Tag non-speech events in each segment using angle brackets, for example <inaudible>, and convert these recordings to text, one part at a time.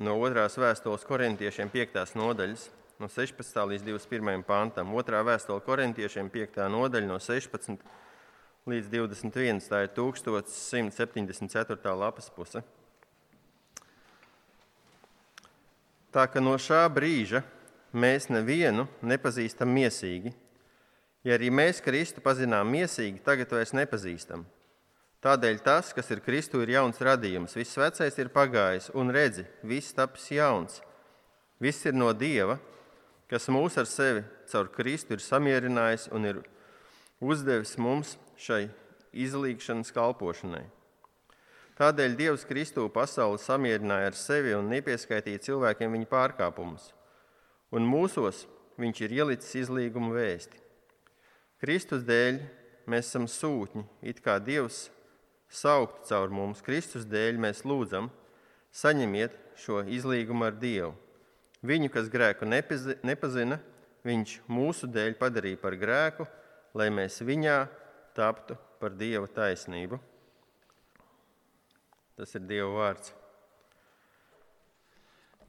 no otrās vēstules korintiešiem 5. nodaļas, no 16. līdz 21. pantam. Otrā vēstule korintiešiem 5. nodaļa no 16. līdz 21. Tā ir 1174. lapas puse. Tā ka no šā brīža mēs nevienu nepazīstam miesīgi. Ja arī mēs Kristu pazinām miesīgi, tagad vairs nepazīstam. Tādēļ tas, kas ir Kristu, ir jauns radījums. Viss vecais ir pagājis, un redzi, viss tapis jauns. Viss ir no Dieva, kas mūs ar sevi caur Kristu ir samierinājis un ir uzdevis mums šai izlīgšanas kalpošanai. Tādēļ Dievs Kristu pasauli samierināja ar sevi un nepieskaitīja cilvēkiem viņa pārkāpumus. Un mūsos viņš ir ielicis izlīgumu vēsti. Kristus dēļ mēs esam sūtņi, it kā Dievs sauktu caur mums. Kristus dēļ mēs lūdzam, saņemiet šo izlīgumu ar Dievu. Viņu, kas grēku nepazina, viņš mūsu dēļ padarīja par grēku, lai mēs viņā taptu par Dieva taisnību. Tas ir Dieva vārds.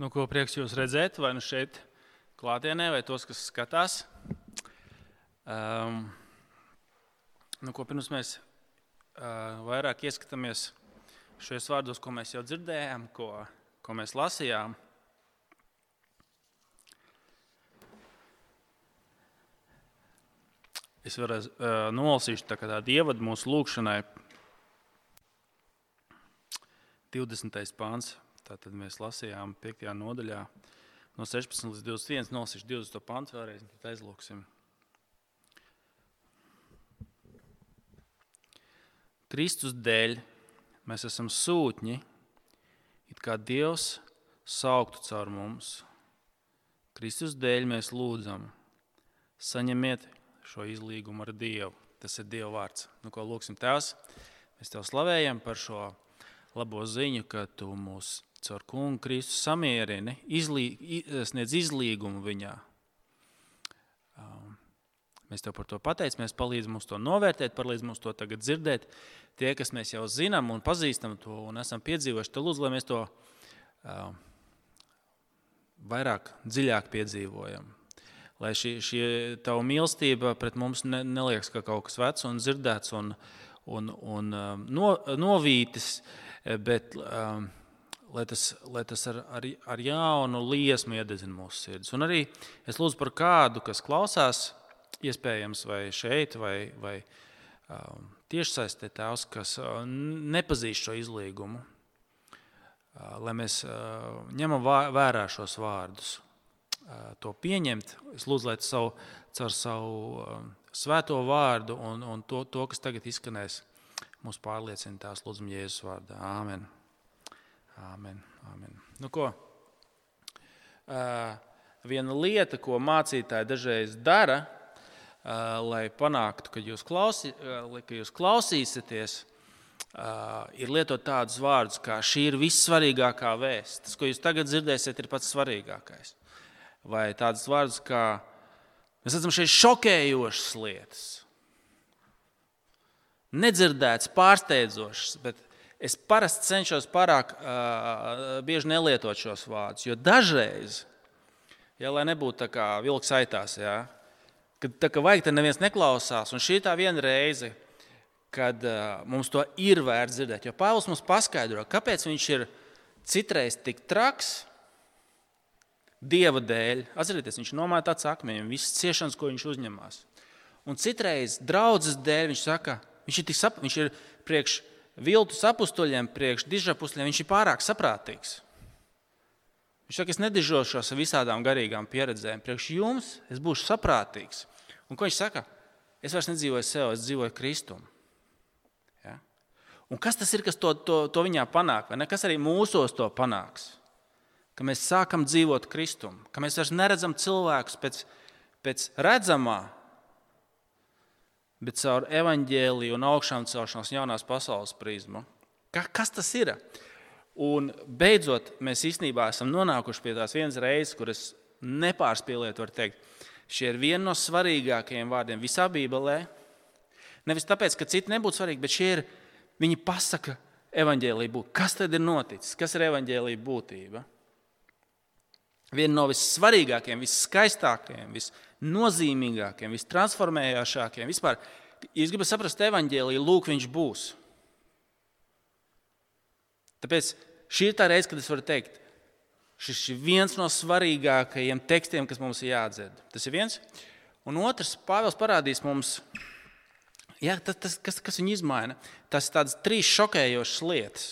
Nu, ko prieks jūs redzēt, vai nu šeit, klātienē, vai tos, kas skatās. Um, nu, ko pirms mēs vairāk ieskatāmies šajos vārdos, ko mēs jau dzirdējām, ko, ko mēs lasījām. Es varu uh, nolasīt tā, tādu ievadu mūsu lūgšanai. 20. pāns. Tātad mēs lasījām 5. nodaļā no 16 līdz 21. Nolasīšu 20. pāns vēlreiz, tad aizlūksim. Kristus dēļ mēs esam sūtņi, it kā Dievs sauktu caur mums. Kristus dēļ mēs lūdzam, saņemiet šo izlīgumu ar Dievu. Tas ir Dieva vārds. Nu, ko lūgsim Tēvs? Mēs Tev slavējam par šo labo ziņu, ka Tu mūs caur kungu Kristu samierini, izlī, sniedz izlīgumu viņā. Mēs Tev par to pateicamies, palīdz mums to novērtēt, palīdz mums to tagad dzirdēt tie, kas mēs jau zinām un pazīstam to un esam piedzīvojuši, tad lūdzu, lai mēs to uh, vairāk, dziļāk piedzīvojam. Lai šī, šī tava mīlestība pret mums ne, neliekas kā kaut kas vecs un dzirdēts un, un, un um, no, novītis, bet um, lai tas, lai tas ar, ar, ar jaunu liesmu iededzina mūsu sirdis. Un arī es lūdzu par kādu, kas klausās, iespējams, vai šeit, vai, vai um, tiešsaistē tēvs, kas nepazīst šo izlīgumu, lai mēs ņemam vērā šos vārdus, to pieņemt. Es lūdzu, lai savu, caur savu svēto vārdu un, un to, to, kas tagad izskanēs, mūs pārliecina tās lūdzam Jēzus vārdā. Āmen. Āmen. Āmen. Nu, ko? Viena lieta, ko mācītāji dažreiz dara, lai panāktu, ka jūs, klausī, ka jūs klausīsieties, ir lietot tādus vārdus, kā šī ir vissvarīgākā vēsts. Tas, ko jūs tagad dzirdēsiet, ir pats svarīgākais. Vai tādus vārdus kā mēs redzam šeit šokējošas lietas, nedzirdētas, pārsteidzošas, es parasti cenšos pārāk uh, bieži nelietot šos vārdus, jo dažreiz, ja, lai nebūtu tā kā vilks aitās, ja, kad tā kā vajag, tad neviens neklausās. Un šī tā viena reize, kad uh, mums to ir vērts dzirdēt. Jo Pāvils mums paskaidro, kāpēc viņš ir citreiz tik traks. Dieva dēļ, atcerieties, viņš nomāja tādu akmeņu, visas ciešanas, ko viņš uzņemās. Un citreiz draudzes dēļ viņš saka, viņš ir, sap, viņš ir priekš viltus apstuļiem, priekš dižapusļiem, viņš ir pārāk saprātīgs. Viņš saka, es nedižošos ar visādām garīgām pieredzēm. Priekš jums es būšu saprātīgs. Un ko viņš saka? Es vairs nedzīvoju sev, es dzīvoju Kristum. Ja? Un kas tas ir, kas to, to, to viņā panāk? Kas arī mūsos to panāks? Ka mēs sākam dzīvot Kristum, ka mēs vairs neredzam cilvēkus pēc, pēc redzamā, bet caur evaņģēliju un augšām celšanās jaunās pasaules prizmu. Ka, kas tas ir? Un beidzot, mēs īstenībā esam nonākuši pie tās vienas reizes, kuras nepārspīlēt, var teikt, Šie ir vieni no svarīgākajiem vārdiem visā Bībelē. Nevis tāpēc, ka citi nebūtu svarīgi, bet šie ir, viņi pasaka evaņģēlīju būtību. Kas tad ir noticis? Kas ir evaņģēlīja būtība? viena no vissvarīgākajiem, visskaistākajiem, visnozīmīgākajiem, vistransformējošākajiem. Vispār, ja es gribu saprast evaņģēlīju, lūk, viņš būs. Tāpēc šī ir tā reize, kad es varu teikt, šis ir viens no svarīgākajiem tekstiem, kas mums ir jāatdzird. Tas ir viens. Un otrs, Pāvils parādīs mums, jā, tas, tas, kas, kas viņu izmaina. Tas ir tādas trīs šokējošas lietas.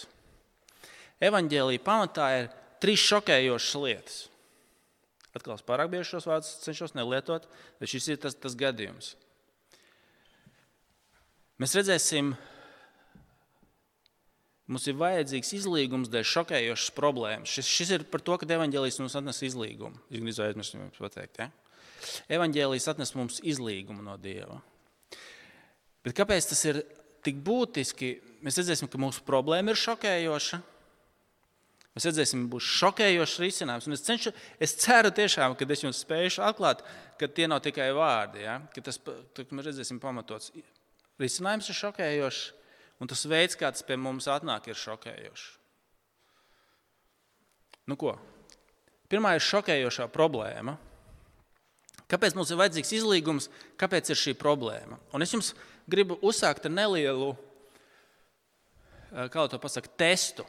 Evangelija pamatā ir trīs šokējošas lietas. Atkal es pārāk bieži šos vārdus cenšos nelietot, bet šis ir tas, tas gadījums. Mēs redzēsim, mums ir vajadzīgs izlīgums dēļ šokējošas problēmas. Šis, šis ir par to, ka evanģēlijas mums atnes izlīgumu. Es gribēju aizmirst jums pateikt. Ja? Evanģēlijas atnes mums izlīgumu no Dieva. Bet kāpēc tas ir tik būtiski? Mēs redzēsim, ka mūsu problēma ir šokējoša. Mēs redzēsim, būs šokējošs risinājums. Es, cenšu, es ceru, tiešām, ka es jums spēšu atklāt, ka tie nav tikai vārdi. Ja? Ka tas, ka mēs redzēsim, pamatots. Risinājums ir šokējošs, un tas veids, kā tas pie mums atnāk, ir šokējošs. Nu, ko? Pirmā ir šokējošā problēma. Kāpēc mums ir vajadzīgs izlīgums, kāpēc ir šī problēma? Un es jums gribu uzsākt ar nelielu, eh, kā to pasakot, testu.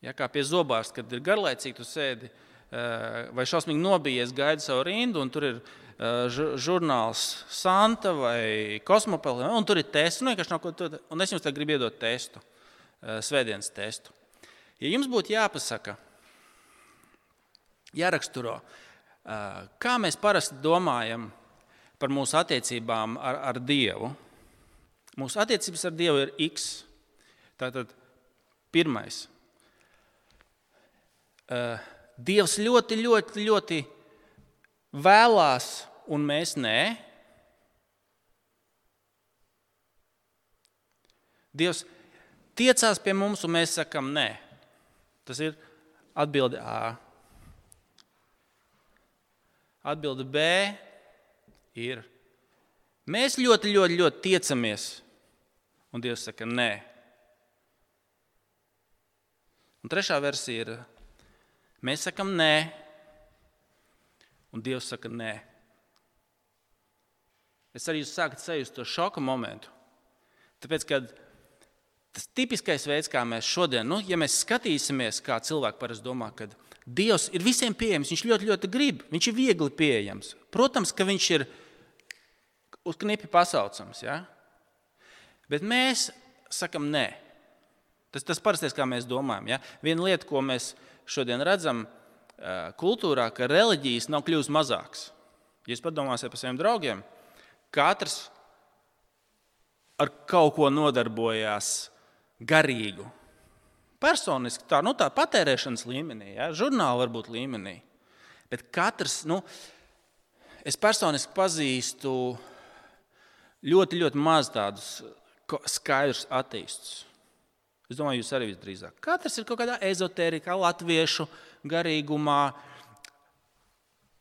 Ja, kā pie zobārsta, kad ir garlaicīgi, tu sēdi eh, vai šausmīgi nobijies, gaidi savu rindu, un tur ir žurnāls Santa vai Kosmopēlē, un tur ir tests. Nu, un es jums gribu iedot testu, svētdienas testu. Ja jums būtu jāpasaka, jāraksturo, Kā mēs parasti domājam par mūsu attiecībām ar, ar Dievu? Mūsu attiecības ar Dievu ir X. Tātad pirmais. Dievs ļoti, ļoti, ļoti vēlās, un mēs nē. Dievs tiecās pie mums, un mēs sakām, nē. Tas ir atbilde A. Atbilde B ir. Mēs ļoti, ļoti, ļoti tiecamies, un Dievs saka, nē. Un trešā versija ir, mēs sakam, nē, un Dievs saka, nē. Es arī sāku sajust to šoka momentu. Tāpēc, kad tas tipiskais veids, kā mēs šodien, nu, ja mēs skatīsimies, kā cilvēki parasti domā, kad Dievs ir visiem pieejams, viņš ļoti, ļoti grib, viņš ir viegli pieejams. Protams, ka viņš ir uz knipi pasaucams, ja? bet mēs sakam nē. Tas tas parastais, kā mēs domājam. Ja? Viena lieta, ko mēs šodien redzam kultūrā, ka reliģijas nav kļuvusi mazākas. Ja jūs padomāsiet par saviem draugiem, katrs ar kaut ko nodarbojās garīgu. Personiski tā, nu, tā patērēšanas līmenī, ja, žurnāla varbūt līmenī. Bet katrs, nu, es personiski pazīstu ļoti, ļoti maz tādus skaidrus attīstus. Es domāju, jūs arī visdrīzāk. Katrs ir kaut kādā ezotērijā, latviešu garīgumā.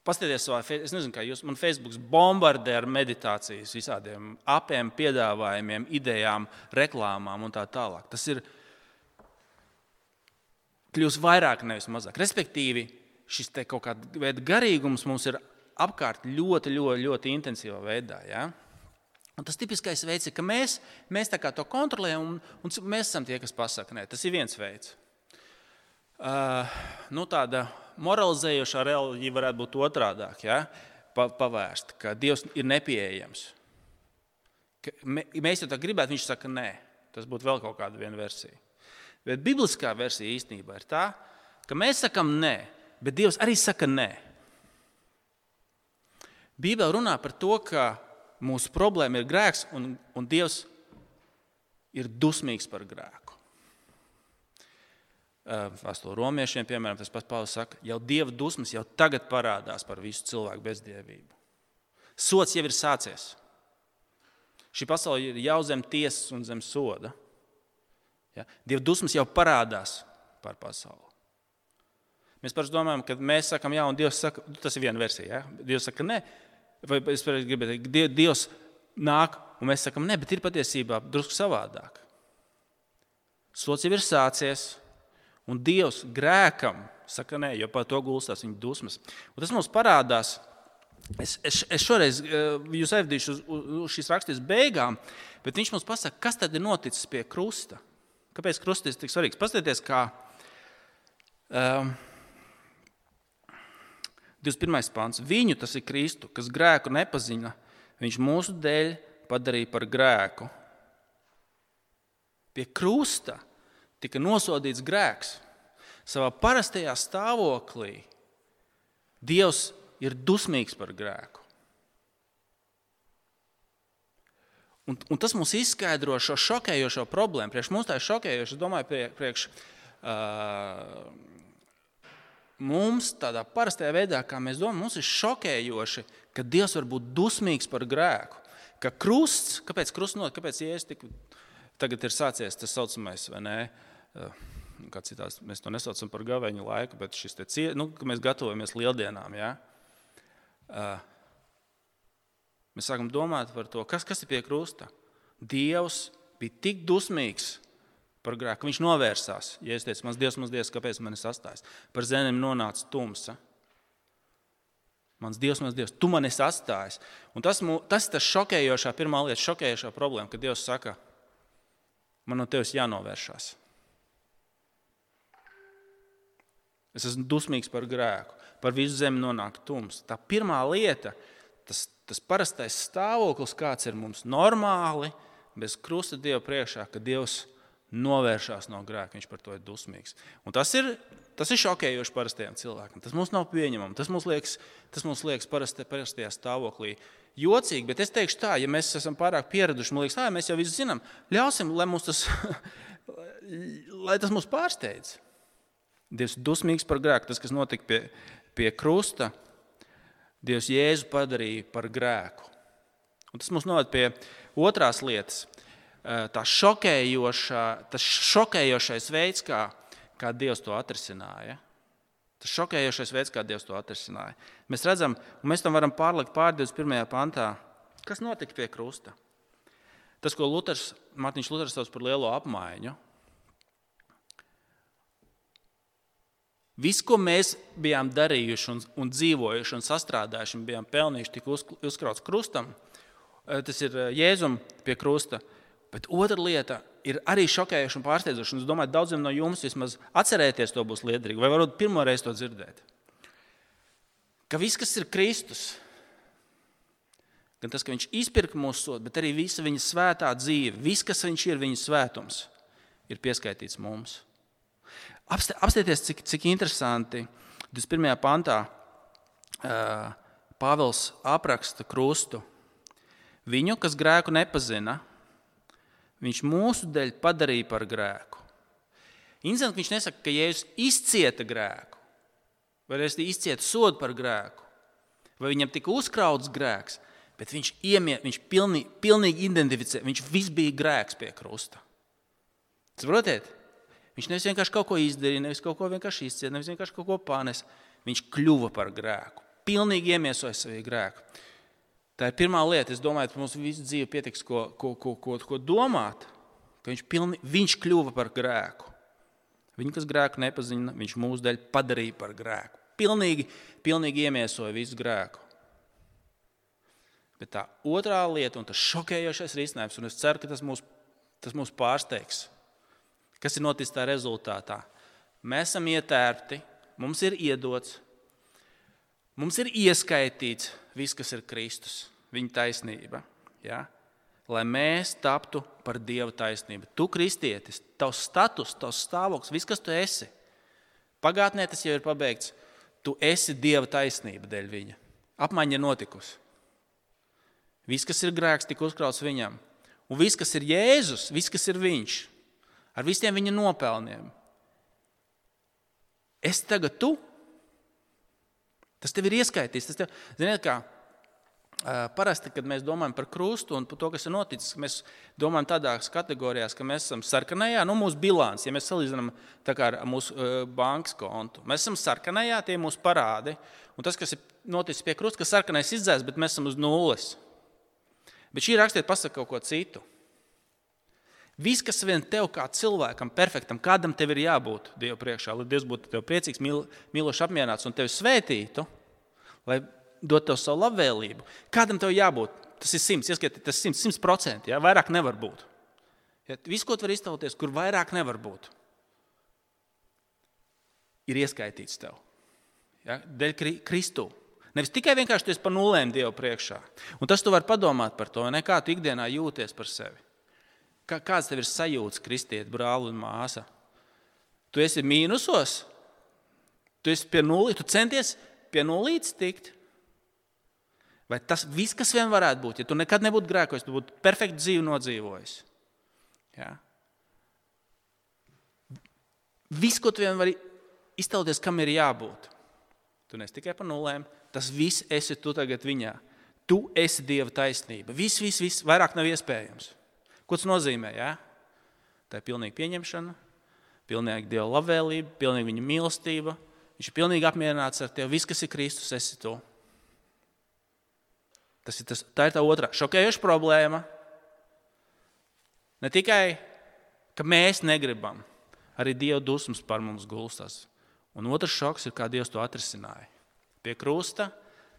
Paskatieties, savā, es nezinu, kā jūs man Facebook bombardē ar meditācijas, visādiem apiem, piedāvājumiem, idejām, reklāmām un tā tālāk. Tas ir kļūs vairāk, nevis mazāk. Respektīvi, šis kaut kāda veida garīgums mums ir apkārt ļoti, ļoti, ļoti intensīvā veidā. Ja? Un tas tipiskais veids ir, ka mēs, mēs to kontrolējam, un, un mēs esam tie, kas pasakā, nē, tas ir viens veids. Uh, nu, tāda moralizējošā reliģija varētu būt otrādāk, ja? Pa, pavērsta, ka Dievs ir nepieejams. Ka mēs jau tā gribētu, viņš saka, nē, tas būtu vēl kaut kāda versija. Bet bibliskā versija īstenībā ir tā, ka mēs sakām nē, bet Dievs arī saka nē. Bībele runā par to, ka mūsu problēma ir grēks, un, un Dievs ir dusmīgs par grēku. Vēstule romiešiem, piemēram, tas pats Pāvils saka, jau Dieva dusmas jau tagad parādās par visu cilvēku bezdievību. Sots jau ir sācies. Šī pasaule ir jau zem tiesas un zem soda. Ja? Dieva dusmas jau parādās pār pasauli. Mēs paši domājam, ka mēs sakām, jā, un Dievs saka, tas ir viena versija. Ja? Dievs saka, nē, vai es gribētu teikt, Dievs nāk, un mēs sakām, nē, bet ir patiesībā drusku savādāk. Sots jau ir sācies, un Dievs grēkam Saka, nē, jo par to gulstās viņa dusmas. Un tas mums parādās. Es, es, es šoreiz eh, jūs aizvedīšu uz, uz šīs rakstītas beigām, bet viņš mums pasaka, kas tad ir noticis pie krusta. Kāpēc krusts ir tik svarīgs? Paskatieties, kā um, 21. pāns. Viņu tas ir Kristu, kas grēku nepazina. Viņš mūsu dēļ padarīja par grēku. Pie krusta tika nosodīts grēks savā parastajā stāvoklī Dievs ir dusmīgs par grēku. Un, un tas mums izskaidro šo šokējošo problēmu. Priekš mums tā ir šokējoša. Es domāju, priekš uh, mums tādā parastajā veidā, kā mēs domājam, mums ir šokējoši, ka Dievs var būt dusmīgs par grēku. Ka krusts, kāpēc krusts not, kāpēc Jēzus tik tagad ir sācies tas saucamais, vai ne? Uh, kā citās, mēs to nesaucam par gaveņu laiku, bet šis te, nu, mēs gatavojamies lieldienām. Ja? Mēs sākam domāt par to, kas, kas ir pie krusta. Dievs bija tik dusmīgs par grēku, ka viņš novērsās. Ja es teicu, mans Dievs, mans Dievs, kāpēc man ir sastājis? Par zemes nonāca tumsa. Mans Dievs, mans Dievs, tu man esi atstājis. Un tas, tas ir tas šokējošā, pirmā lieta, šokējošā problēma, kad Dievs saka, man no tevis jānovēršās. Es esmu dusmīgs par grēku, par visu zemi nonāk tums. Tā pirmā lieta, tas, tas parastais stāvoklis, kāds ir mums normāli, bez krusta Dieva priekšā, ka Dievs novēršās no grēka, viņš par to ir dusmīgs. Un tas ir, tas ir šokējoši parastajam cilvēkam. Tas mums nav pieņemami. Tas mums liekas, tas mums liekas parasti, parastajā stāvoklī jocīgi, bet es teikšu tā, ja mēs esam pārāk pieraduši, man liekas, tā, mēs jau visu zinām, ļausim, lai, tas, <laughs> lai tas mūs pārsteidz. Dievs ir dusmīgs par grēku. Tas, kas notika pie, pie krusta, Dievs Jēzu padarīja par grēku. Un tas mums noved pie otrās lietas. Tā šokējošā, tas šokējošais veids, kā, kā Dievs to atrisināja. Tas šokējošais veids, kā Dievs to atrisināja. Mēs redzam, un mēs tam varam pārlikt pār 21. pantā, kas notika pie krusta. Tas, ko Luters, Mārtiņš Luters sauc par lielo apmaiņu, Viss, ko mēs bijām darījuši un, un dzīvojuši un sastrādājuši, un bijām pelnījuši, tika uz, uzkrauts krustam. Eh, tas ir eh, Jēzum pie krusta. Bet otra lieta ir arī šokējoša un pārsteidzoša. Es domāju, daudziem no jums vismaz atcerēties to būs liederīgi, vai varbūt pirmo reizi to dzirdēt. Ka viss, kas ir Kristus, gan tas, ka Viņš izpirka mūsu sodu, bet arī visa viņa svētā dzīve, viss, kas Viņš ir, viņa svētums, ir pieskaitīts mums. Apstieties, cik, cik interesanti 21. pantā Pāvils apraksta krustu. Viņu, kas grēku nepazina, viņš mūsu dēļ padarīja par grēku. Interesanti, viņš nesaka, ka Jēzus izcieta grēku, vai arī izcieta sodu par grēku, vai viņam tika uzkrauts grēks, bet viņš, iemie, viņš pilnīgi, pilnīgi identificē, viņš viss bija grēks pie krusta. Saprotiet? Viņš nevis vienkārši kaut ko izdarīja, nevis kaut ko vienkārši izcieta, nevis vienkārši kaut ko pārnes. Viņš kļuva par grēku. Pilnīgi iemiesoja savu grēku. Tā ir pirmā lieta. Es domāju, ka mums visu dzīvi pietiks, ko, ko, ko, ko, ko domāt. Viņš, pilni, viņš kļuva par grēku. Viņu, kas grēku nepazina, viņš mūsu dēļ padarīja par grēku. Pilnīgi, pilnīgi iemiesoja visu grēku. Bet tā otrā lieta, un tas šokējošais risinājums, un es ceru, ka tas mūs, tas mūs pārsteigs, Kas ir noticis tā rezultātā? Mēs esam ietērpti, mums ir iedots, mums ir ieskaitīts viss, kas ir Kristus, viņa taisnība. Ja? Lai mēs taptu par Dieva taisnību. Tu, kristietis, tavs status, tavs stāvoklis, viss, kas tu esi. Pagātnē tas jau ir pabeigts. Tu esi Dieva taisnība dēļ viņa. Apmaiņa ir notikusi. Viss, kas ir grēks, tika uzkrauts viņam. Un viss, kas ir Jēzus, viss, kas ir viņš, ar visiem viņa nopelniem. Es tagad tu. Tas tev ir ieskaitīts. Tas tev, ziniet, kā, Parasti, kad mēs domājam par krustu un par to, kas ir noticis, mēs domājam tādās kategorijās, ka mēs esam sarkanajā, nu, mūsu bilants, ja mēs salīdzinām ar mūsu bankas kontu. Mēs esam sarkanajā, tie ir mūsu parādi. Un tas, kas ir noticis pie krusta, ka sarkanais izdzēs, bet mēs esam uz nulles. Bet šī rakstiet pasaka kaut ko citu. Viss, kas vien tev kā cilvēkam, perfektam, kādam tev ir jābūt Dieva priekšā, lai Dievs būtu tev priecīgs, mīl, mīlošs, apmierināts un tevi svētītu, lai dotu tev savu labvēlību. Kādam tev jābūt? Tas ir simts, ieskatiet, tas ir simts procenti. Ja? Vairāk nevar būt. Ja? Viss, ko tu vari iztēloties, kur vairāk nevar būt, ir ieskaitīts tev. Ja? Dēļ Kristu. Nevis tikai vienkārši tu esi pa nulēm Dieva priekšā. Un tas tu vari padomāt par to, ne kā tu ikdienā jūties par sevi. Kā, kāds tev ir sajūta, kristiet, brāl un māsa? Tu esi mīnusos, tu esi pie nulles, tu centies pie nulles tikt. Vai tas viss, kas vien varētu būt, ja tu nekad nebūtu grēkojis, tu būtu perfekti dzīvi nodzīvojis? Ja? Viss, ko tu vien vari iztēloties, kam ir jābūt. Tu nes tikai par nulēm, tas viss esi tu tagad viņā. Tu esi Dieva taisnība. Viss, viss, viss, vairāk nav iespējams. Ko tas nozīmē? Ja? Tā ir pilnīga pieņemšana, pilnīga Dieva labvēlība, pilnīga viņa mīlestība. Viņš ir pilnīgi apmierināts ar tevi. Viss, kas ir Kristus, esi tu. Tas ir tas, tā ir tā otrā šokējoša problēma. Ne tikai, ka mēs negribam, arī Dieva dusmas par mums gulstās. Un otrs šoks ir, kā Dievs to atrisināja. Pie krusta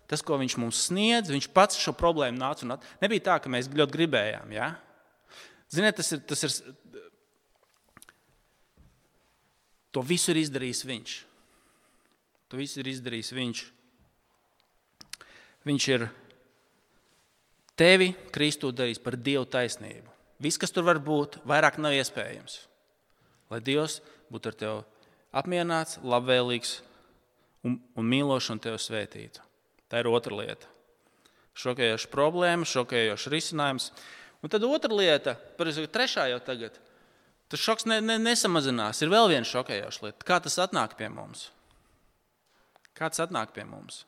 tas, ko viņš mums sniedz, viņš pats šo problēmu nāca un at... nebija tā, ka mēs ļoti gribējām. Ja? Ziniet, tas ir, tas ir. To visu ir izdarījis viņš. To visu ir izdarījis viņš. Viņš ir tevi, Kristu, darījis par Dievu taisnību. Viss, kas tur var būt, vairāk nav iespējams. Lai Dievs būtu ar tevi apmierināts, labvēlīgs un, un mīlošs un tevi svētītu. Tā ir otra lieta. Šokējoša problēma, šokējošs risinājums. Un tad otra lieta, protams, trešā jau tagad. Tas šoks ne, ne, nesamazinās. Ir vēl viena šokējoša lieta. Kā tas atnāk pie mums? Kā tas atnāk pie mums?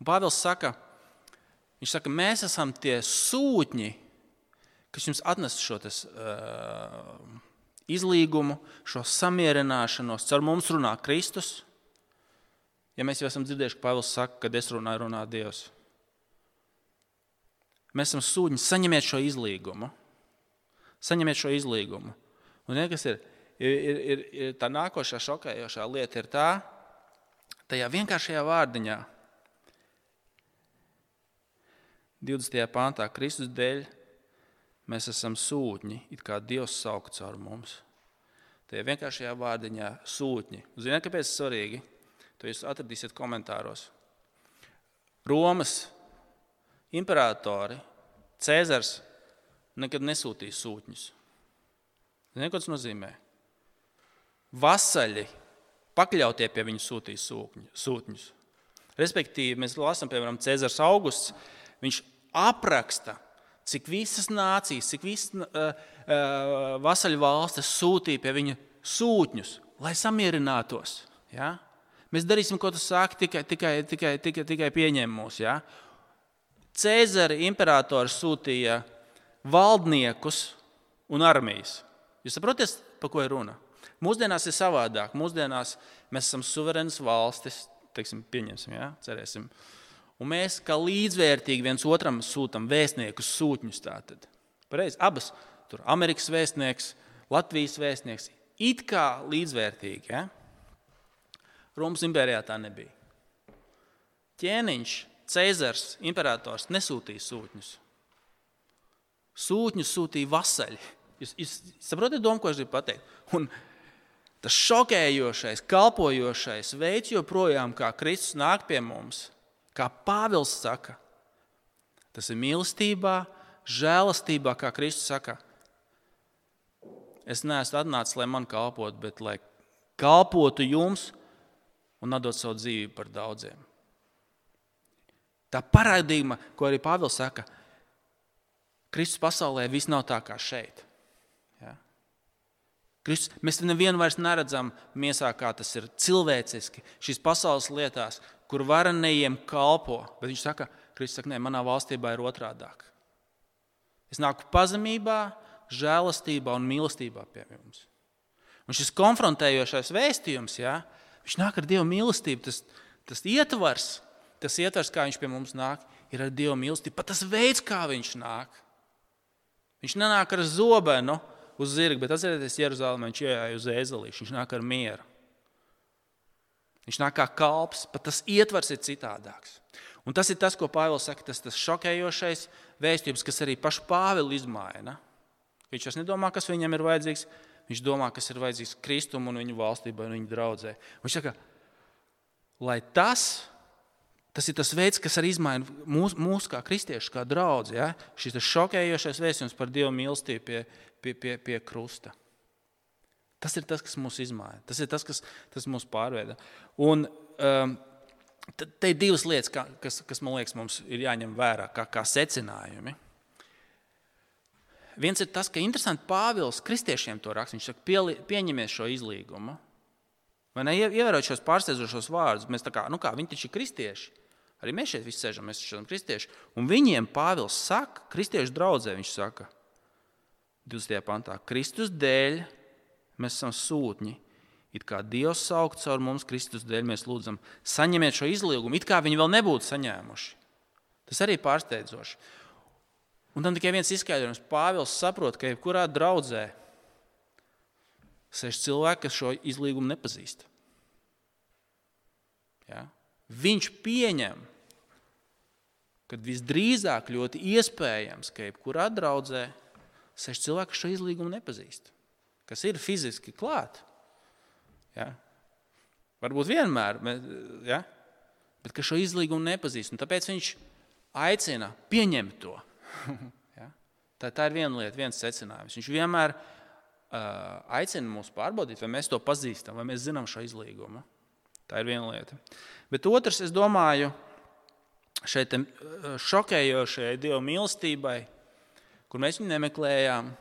Un Pāvils saka, viņš saka, mēs esam tie sūtņi, kas jums atnes šo tas, uh, izlīgumu, šo samierināšanos. Caur mums runā Kristus. Ja mēs jau esam dzirdējuši, ka Pāvils saka, kad es runāju, runā Dievs. Mēs esam sūņi, saņemiet šo izlīgumu. Saņemiet šo izlīgumu. Un, ja, ir, ir, ir, ir tā nākošā šokējošā lieta, ir tā, tajā vienkāršajā vārdiņā, 20. pāntā, Kristus dēļ, mēs esam sūtņi, it kā Dievs sauc caur mums. Tajā vienkāršajā vārdiņā sūtņi. Ziniet, kāpēc tas ir svarīgi? To jūs atradīsiet komentāros. Romas imperatori, Cēzars nekad nesūtīja sūtņus. Ziniet, ko tas nozīmē? Vasaļi, pakļautie pie viņa sūtīja sūtņus. Respektīvi, mēs lasām, piemēram, Cēzars Augusts. Viņš apraksta, cik visas nācijas, cik visas uh, uh, vasaļu valstis sūtīja pie viņa sūtņus, lai samierinātos. Ja? Mēs darīsim, ko tu saki, tikai, tikai, tikai, tikai, tikai pieņem mūs. Ja? Cēzara imperators sūtīja valdniekus un armijas. Jūs saprotat, par ko ir runa? Mūsdienās ir savādāk. Mūsdienās mēs esam suverēnas valstis, teiksim, pieņemsim, ja? cerēsim. Un mēs kā līdzvērtīgi viens otram sūtām vēstniekus, sūtņus. Tātad. Pareiz, abas, tur Amerikas vēstnieks, Latvijas vēstnieks, it kā līdzvērtīgi. Ja? Romas impērijā tā nebija. Ķēniņš Cēzars, imperators, nesūtīja sūtņus. Sūtņus sūtīja vasaļi. Jūs, jūs saprotat, domu, ko es gribu pateikt? Un tas šokējošais, kalpojošais veids, joprojām kā Kristus nāk pie mums, kā Pāvils saka, tas ir mīlestībā, žēlastībā, kā Kristus saka. Es neesmu atnācis, lai man kalpotu, bet lai kalpotu jums un atdot savu dzīvību par daudziem. Tā paradigma, ko arī Pāvils saka, Kristus pasaulē viss nav tā kā šeit. Ja? Kristus, mēs nevienu vairs neredzam miesā, kā tas ir cilvēciski, šīs pasaules lietās, kur varenajiem kalpo. Bet viņš saka, Kristus saka, nē, manā valstībā ir otrādāk. Es nāku pazemībā, žēlastībā un mīlestībā pie jums. Un šis konfrontējošais vēstījums, ja, viņš nāk ar Dieva mīlestību, tas, tas ietvars, tas ietvers, kā viņš pie mums nāk, ir ar Dieva mīlestību. Pat tas veids, kā viņš nāk. Viņš nenāk ar zobenu uz zirga, bet atcerieties, Jeruzalemē viņš ienāca uz ēzelīšu. Viņš nāk ar mieru. Viņš nāk kā kalps, pat tas ietvers ir citādāks. Un tas ir tas, ko Pāvils saka, tas, tas šokējošais vēstījums, kas arī pašu Pāvilu izmaina. Viņš vairs nedomā, kas viņam ir vajadzīgs. Viņš domā, kas ir vajadzīgs Kristum un viņa valstībai un viņa draudzē. Viņš saka, lai tas, tas ir tas veids, kas arī izmaina mūsu mūs kā kristiešus, kā draugus. Ja? Šis šokējošais vēstījums par Dieva mīlestību pie, pie, pie, pie krusta. Tas ir tas, kas mūs izmaina. Tas ir tas, kas tas mūs pārveido. Un um, te ir divas lietas, kas, kas man liekas, mums ir jāņem vērā kā, kā secinājumi. Viens ir tas, ka interesanti Pāvils kristiešiem to raksta. Viņš saka, pie, pieņemiet šo izlīgumu. Vai ne? Ievērot šos pārsteidzošos vārdus, mēs tā kā, nu kā, viņi taču ir kristieši. Arī mēs šeit visi sēžam, mēs esam kristieši. Un viņiem Pāvils saka, kristiešu draudzē, viņš saka, 20. pantā, Kristus dēļ Mēs esam sūtņi. It kā Dievs sauc caur mums, Kristus dēļ, mēs lūdzam, saņemiet šo izlīgumu, it kā viņi vēl nebūtu saņēmuši. Tas arī ir pārsteidzoši. Un tam tikai viens izskaidrojums. Pāvils saprot, ka jebkurā draudzē sēž cilvēki, kas šo izlīgumu nepazīst. Ja? Viņš pieņem, ka visdrīzāk ļoti iespējams, ka jebkurā draudzē sēž cilvēki, šo izlīgumu nepazīst kas ir fiziski klāt. Ja? Varbūt vienmēr, ja? bet ka šo izlīgumu nepazīst. Tāpēc viņš aicina pieņemt to. <laughs> ja? tā, tā ir viena lieta, viens secinājums. Viņš vienmēr uh, aicina mūs pārbaudīt, vai mēs to pazīstam, vai mēs zinām šo izlīgumu. Tā ir viena lieta. Bet otrs, es domāju, šeit šokējošajai Dieva mīlestībai, kur mēs viņu nemeklējām,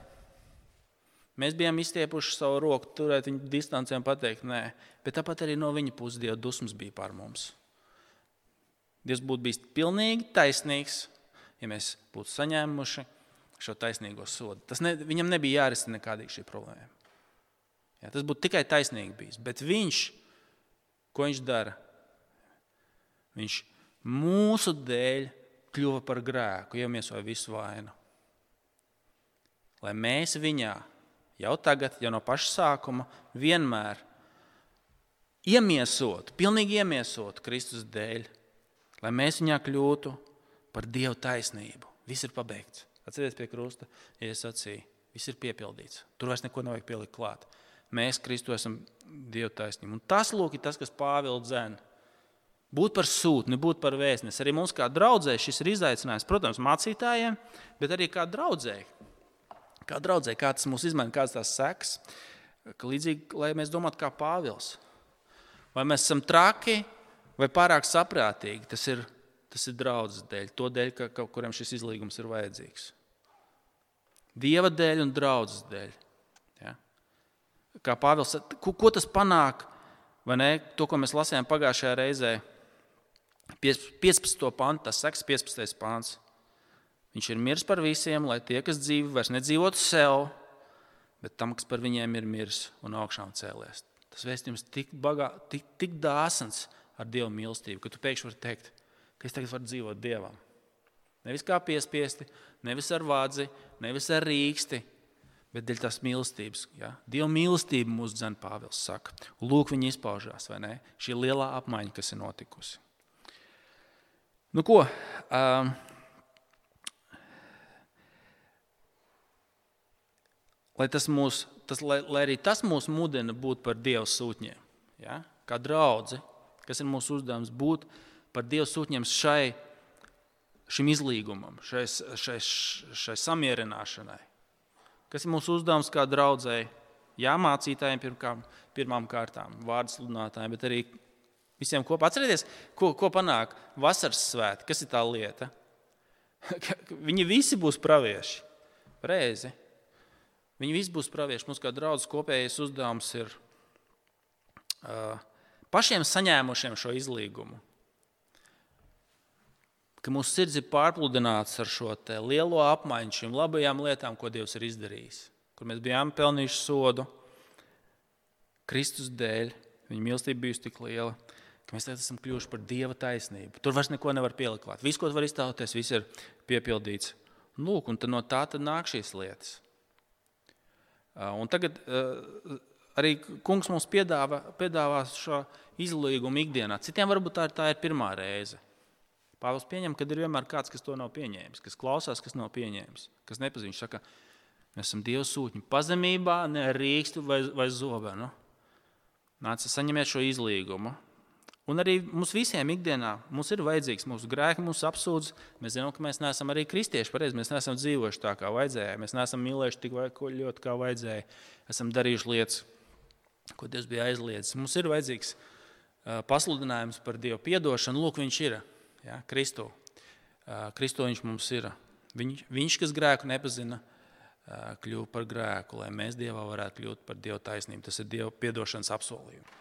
Mēs bijām izstiepuši savu roku, turēt viņu distancē un pateikt, nē, bet tāpat arī no viņa puses Dieva dusmas bija pār mums. Dievs būtu bijis pilnīgi taisnīgs, ja mēs būtu saņēmuši šo taisnīgo sodu. Tas ne, viņam nebija jārisina nekāda šī problēma. Jā, tas būtu tikai taisnīgi bijis. Bet viņš, ko viņš dara? Viņš mūsu dēļ kļuva par grēku, iemiesoja visu vainu. Lai mēs viņā jau tagad, jau no paša sākuma, vienmēr iemiesot, pilnīgi iemiesot Kristus dēļ, lai mēs viņā kļūtu par Dieva taisnību. Viss ir pabeigts. Atcerieties pie krusta, ja es sacīju, viss ir piepildīts. Tur vairs neko nevajag pielikt klāt. Mēs Kristu esam Dieva taisnība. Un tas lūk, ir tas, kas Pāvils dzēna. Būt par sūtni, būt par vēstnesi. Arī mums kā draudzē šis ir izaicinājums, protams, mācītājiem, bet arī kā draudzēji kā draudzē, kā tas mūs izmaina, kādas tās sekas. Ka līdzīgi, lai mēs domātu kā Pāvils. Vai mēs esam traki vai pārāk saprātīgi, tas ir, tas ir draudzes dēļ, to dēļ, ka, ka, kuriem šis izlīgums ir vajadzīgs. Dieva dēļ un draudzes dēļ. Ja? Kā Pāvils, ko, ko tas panāk? To, ko mēs lasījām pagājušajā reizē, 15. pāns, tas seks 15. pāns. Viņš ir miris par visiem, lai tie, kas dzīvo, vairs nedzīvotu sev, bet tam, kas par viņiem ir miris un augšām cēlies. Tas vēstījums tik, bagā, tik, tik dāsns ar Dieva mīlestību, ka tu pēkšņi vari teikt, ka es tagad varu dzīvot Dievam. Nevis kā piespiesti, nevis ar vādzi, nevis ar rīksti, bet dēļ tās mīlestības. Ja? Dieva mīlestība mūsu dzēna Pāvils saka. Lūk, viņa izpaužās, vai ne? Šī lielā apmaiņa, kas ir notikusi. Nu, ko? Um, lai, tas mūs, tas, lai, lai arī tas mūs mudina būt par Dieva sūtņiem. Ja? Kā draugi, kas ir mūsu uzdevums, būt par Dieva sūtņiem šai, šim izlīgumam, šai, šai, šai samierināšanai. Kas ir mūsu uzdevums kā draudzēji? Jā, mācītājiem pirmkām, pirmām kārtām, vārdu sludinātājiem, bet arī visiem kopā. Atcerieties, ko, ko panāk vasaras svētki. Kas ir tā lieta? <laughs> Viņi visi būs pravieši. Reizi. Viņi visi būs pravieši. Mums kā draugs kopējais uzdevums ir uh, pašiem saņēmušiem šo izlīgumu. Ka mūsu sirds ir pārpludināts ar šo lielo apmaiņu, šīm labajām lietām, ko Dievs ir izdarījis. Kur mēs bijām pelnījuši sodu Kristus dēļ, viņa mīlestība bijusi tik liela, ka mēs esam kļuvuši par Dieva taisnību. Tur vairs neko nevar pielikt. Viss, ko var iztēloties, viss ir piepildīts. Lūk, un no tā nāk šīs lietas. Un tagad arī kungs mums piedāvā, piedāvā šo izlīgumu ikdienā. Citiem varbūt tā ir, tā ir pirmā reize. Pāvils pieņem, ka ir vienmēr kāds, kas to nav pieņēmis, kas klausās, kas nav pieņēmis, kas nepazīst. Viņš saka, mēs esam Dieva sūtņi pazemībā, ne rīkstu vai, vai zobenu. Nāca saņemiet šo izlīgumu. Un arī mums visiem ikdienā mums ir vajadzīgs mūsu grēki, mūsu apsūdz. Mēs zinām, ka mēs neesam arī kristieši pareizi. Mēs neesam dzīvojuši tā, kā vajadzēja. Mēs neesam mīlējuši tik ļoti, kā vajadzēja. Esam darījuši lietas, ko Dievs bija aizliedzis. Mums ir vajadzīgs pasludinājums par Dieva piedošanu. Lūk, Viņš ir ja, Kristu. Kristu viņš mums ir. Viņš, viņš kas grēku nepazina, kļuva par grēku, lai mēs Dievā varētu kļūt par Dieva taisnību. Tas ir Dieva piedošanas apsolījums.